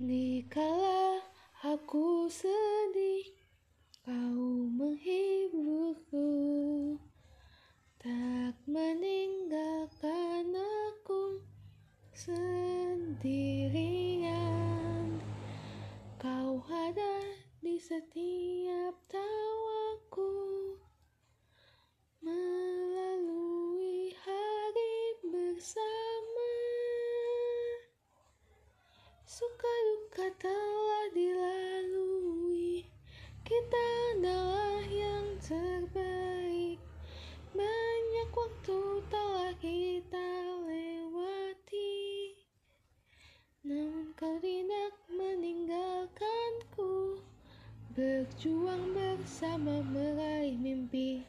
Dikala aku sedih, kau menghiburku, tak meninggalkan aku sendirian. Kau ada di setiap tawaku, Suka duka telah dilalui, kita adalah yang terbaik. Banyak waktu telah kita lewati, namun kau tidak meninggalkanku. Berjuang bersama meraih mimpi